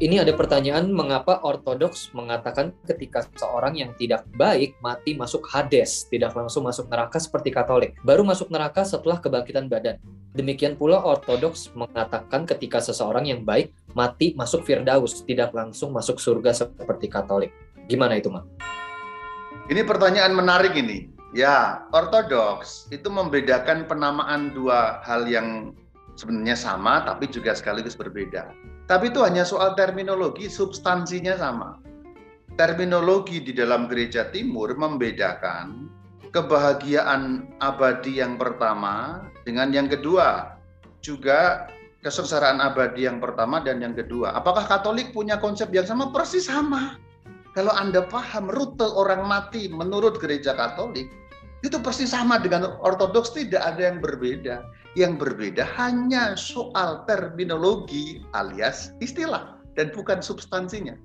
ini ada pertanyaan mengapa ortodoks mengatakan ketika seorang yang tidak baik mati masuk Hades, tidak langsung masuk neraka seperti Katolik, baru masuk neraka setelah kebangkitan badan. Demikian pula ortodoks mengatakan ketika seseorang yang baik mati masuk Firdaus, tidak langsung masuk surga seperti Katolik. Gimana itu, Mak? Ini pertanyaan menarik ini. Ya, ortodoks itu membedakan penamaan dua hal yang sebenarnya sama tapi juga sekaligus berbeda. Tapi itu hanya soal terminologi, substansinya sama. Terminologi di dalam gereja timur membedakan kebahagiaan abadi yang pertama dengan yang kedua. Juga kesengsaraan abadi yang pertama dan yang kedua. Apakah Katolik punya konsep yang sama? Persis sama. Kalau Anda paham rute orang mati menurut gereja Katolik, itu persis sama dengan ortodoks, tidak ada yang berbeda. Yang berbeda hanya soal terminologi alias istilah dan bukan substansinya.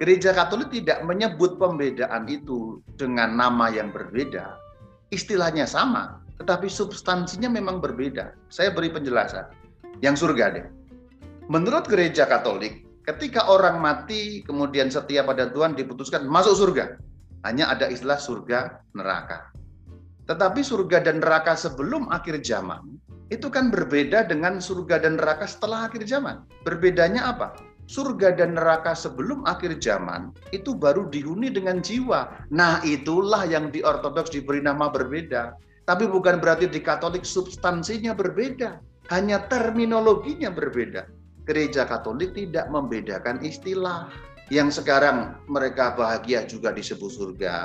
Gereja Katolik tidak menyebut pembedaan itu dengan nama yang berbeda. Istilahnya sama, tetapi substansinya memang berbeda. Saya beri penjelasan. Yang surga deh. Menurut gereja Katolik, ketika orang mati kemudian setia pada Tuhan diputuskan masuk surga. Hanya ada istilah surga neraka. Tetapi surga dan neraka sebelum akhir zaman itu kan berbeda dengan surga dan neraka setelah akhir zaman. Berbedanya apa? Surga dan neraka sebelum akhir zaman itu baru dihuni dengan jiwa. Nah, itulah yang di ortodoks diberi nama berbeda. Tapi bukan berarti di Katolik substansinya berbeda, hanya terminologinya berbeda. Gereja Katolik tidak membedakan istilah. Yang sekarang mereka bahagia juga disebut surga,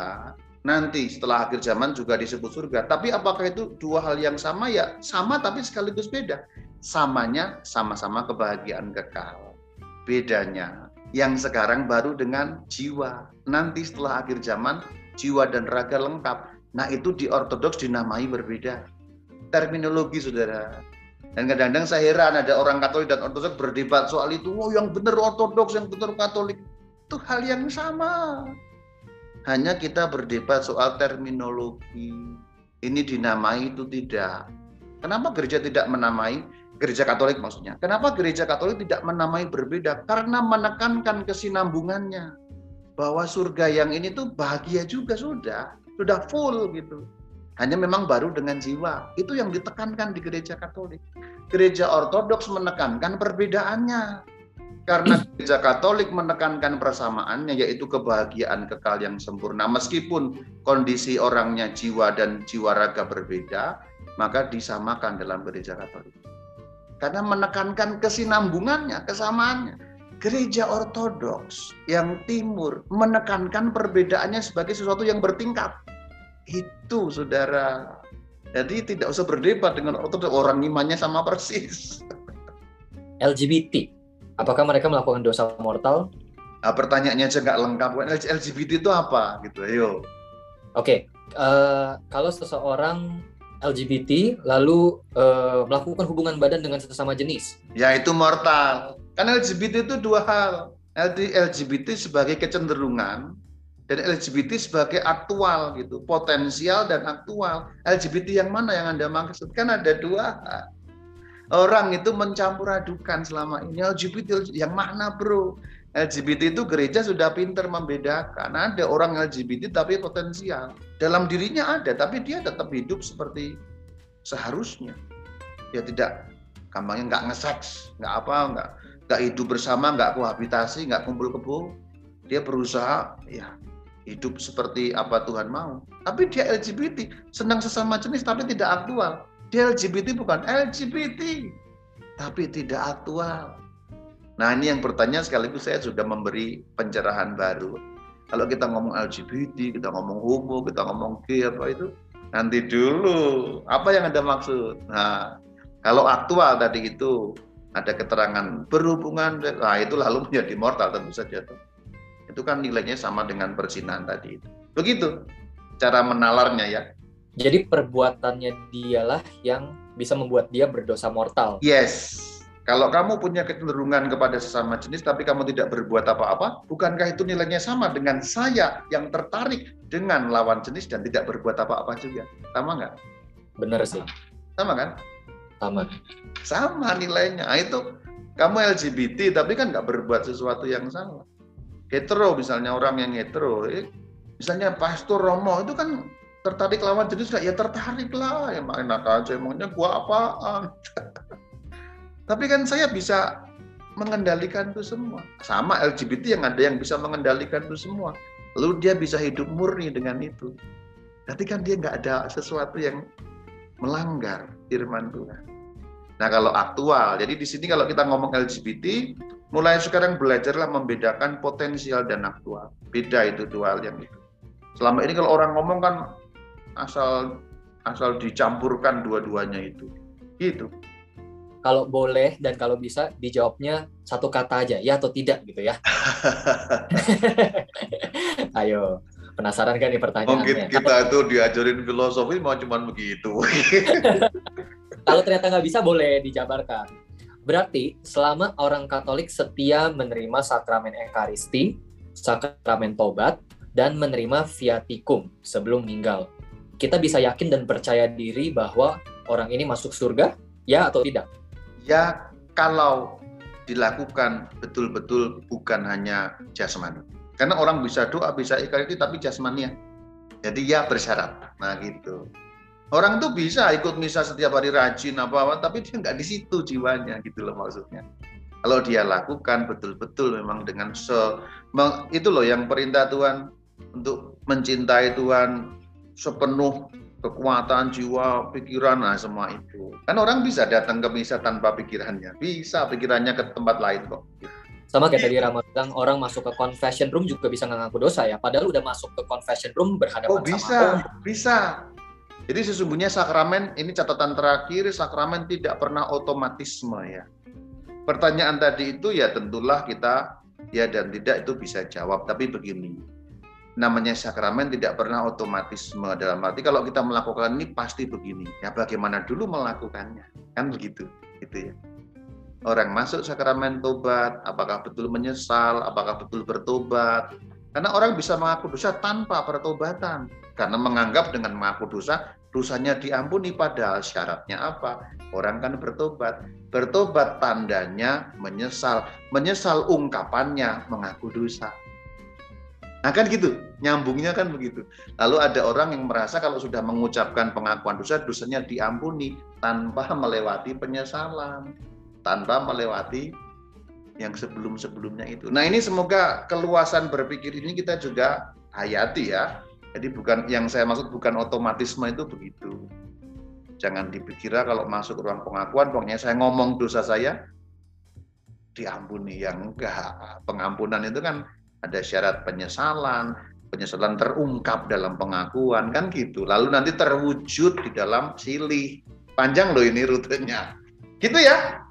nanti setelah akhir zaman juga disebut surga. Tapi apakah itu dua hal yang sama ya? Sama tapi sekaligus beda. Samanya sama-sama kebahagiaan kekal. Bedanya yang sekarang baru dengan jiwa. Nanti setelah akhir zaman jiwa dan raga lengkap. Nah itu di ortodoks dinamai berbeda. Terminologi saudara. Dan kadang-kadang saya heran ada orang Katolik dan Ortodoks berdebat soal itu. Oh yang benar Ortodoks, yang benar Katolik. Itu hal yang sama hanya kita berdebat soal terminologi. Ini dinamai itu tidak. Kenapa gereja tidak menamai? Gereja Katolik maksudnya. Kenapa gereja Katolik tidak menamai berbeda? Karena menekankan kesinambungannya. Bahwa surga yang ini tuh bahagia juga sudah. Sudah full gitu. Hanya memang baru dengan jiwa. Itu yang ditekankan di gereja Katolik. Gereja Ortodoks menekankan perbedaannya karena gereja Katolik menekankan persamaannya yaitu kebahagiaan kekal yang sempurna. Meskipun kondisi orangnya jiwa dan jiwa raga berbeda maka disamakan dalam gereja Katolik. Karena menekankan kesinambungannya kesamaannya. Gereja ortodoks yang timur menekankan perbedaannya sebagai sesuatu yang bertingkat. Itu saudara. Jadi tidak usah berdebat dengan ortodoks. Orang imannya sama persis. LGBT apakah mereka melakukan dosa mortal? Nah, pertanyaannya aja nggak lengkap. LGBT itu apa? Gitu, ayo. Oke, okay. uh, eh, kalau seseorang LGBT lalu uh, melakukan hubungan badan dengan sesama jenis, ya itu mortal. Karena LGBT itu dua hal. LGBT sebagai kecenderungan dan LGBT sebagai aktual gitu, potensial dan aktual. LGBT yang mana yang Anda maksud? Kan ada dua Orang itu mencampur adukan selama ini LGBT yang mana bro? LGBT itu gereja sudah pinter membedakan. Ada orang LGBT tapi potensial. Dalam dirinya ada, tapi dia tetap hidup seperti seharusnya. Dia tidak gampangnya nggak ngeseks, nggak apa, nggak nggak hidup bersama, nggak kohabitasi, nggak kumpul kebo. Dia berusaha ya hidup seperti apa Tuhan mau. Tapi dia LGBT, senang sesama jenis tapi tidak aktual. Dia LGBT bukan LGBT, tapi tidak aktual. Nah ini yang bertanya sekaligus saya sudah memberi pencerahan baru. Kalau kita ngomong LGBT, kita ngomong homo, kita ngomong gay apa itu, nanti dulu. Apa yang Anda maksud? Nah, kalau aktual tadi itu ada keterangan berhubungan, nah itu lalu menjadi mortal tentu saja tuh. Itu kan nilainya sama dengan persinahan tadi itu. Begitu cara menalarnya ya. Jadi perbuatannya dialah yang bisa membuat dia berdosa mortal. Yes. Kalau kamu punya kecenderungan kepada sesama jenis tapi kamu tidak berbuat apa-apa, bukankah itu nilainya sama dengan saya yang tertarik dengan lawan jenis dan tidak berbuat apa-apa juga? Sama nggak? Benar sih. Sama kan? Sama. Sama nilainya. Nah, itu kamu LGBT tapi kan nggak berbuat sesuatu yang salah. Hetero misalnya orang yang hetero, eh, misalnya Pastor Romo itu kan tertarik lawan jenis nggak? Ya tertarik lah. Ya enak aja emangnya gua apaan? Tapi kan saya bisa mengendalikan itu semua. Sama LGBT yang ada yang bisa mengendalikan itu semua. Lalu dia bisa hidup murni dengan itu. Berarti kan dia nggak ada sesuatu yang melanggar firman Tuhan. Nah kalau aktual jadi di sini kalau kita ngomong LGBT mulai sekarang belajarlah membedakan potensial dan aktual. Beda itu dua hal yang itu. Selama ini kalau orang ngomong kan asal asal dicampurkan dua-duanya itu. Gitu. Kalau boleh dan kalau bisa dijawabnya satu kata aja, ya atau tidak gitu ya. Ayo, penasaran kan nih pertanyaannya? Mungkin kita itu diajarin filosofi mau cuman begitu. kalau ternyata nggak bisa boleh dijabarkan. Berarti selama orang Katolik setia menerima sakramen Ekaristi, sakramen tobat, dan menerima viatikum sebelum meninggal kita bisa yakin dan percaya diri bahwa orang ini masuk surga, ya atau tidak? Ya, kalau dilakukan betul-betul bukan hanya jasmani. Karena orang bisa doa, bisa ikhlas tapi jasmani ya. Jadi ya bersyarat. Nah gitu. Orang tuh bisa ikut misa setiap hari rajin apa-apa, tapi dia nggak di situ jiwanya gitu loh maksudnya. Kalau dia lakukan betul-betul memang dengan se, itu loh yang perintah Tuhan untuk mencintai Tuhan, sepenuh kekuatan jiwa, pikiran, nah semua itu. Kan orang bisa datang ke misa tanpa pikirannya, bisa pikirannya ke tempat lain kok. Sama kayak tadi Rama bilang, orang masuk ke confession room juga bisa ngaku dosa ya, padahal udah masuk ke confession room berhadapan oh, bisa, sama Oh bisa. Jadi sesungguhnya sakramen, ini catatan terakhir, sakramen tidak pernah otomatisme ya. Pertanyaan tadi itu ya tentulah kita ya dan tidak itu bisa jawab, tapi begini, namanya sakramen tidak pernah otomatisme. Dalam arti kalau kita melakukan ini pasti begini. Ya bagaimana dulu melakukannya? Kan begitu gitu ya. Orang masuk sakramen tobat apakah betul menyesal apakah betul bertobat? Karena orang bisa mengaku dosa tanpa pertobatan. Karena menganggap dengan mengaku dosa dosanya diampuni. Padahal syaratnya apa? Orang kan bertobat. Bertobat tandanya menyesal. Menyesal ungkapannya mengaku dosa Nah kan gitu, nyambungnya kan begitu. Lalu ada orang yang merasa kalau sudah mengucapkan pengakuan dosa, dosanya diampuni tanpa melewati penyesalan, tanpa melewati yang sebelum-sebelumnya itu. Nah ini semoga keluasan berpikir ini kita juga hayati ya. Jadi bukan yang saya maksud bukan otomatisme itu begitu. Jangan dipikira kalau masuk ruang pengakuan, pokoknya saya ngomong dosa saya diampuni. Yang enggak, pengampunan itu kan ada syarat penyesalan, penyesalan terungkap dalam pengakuan kan gitu. Lalu nanti terwujud di dalam silih. Panjang loh ini rutenya. Gitu ya.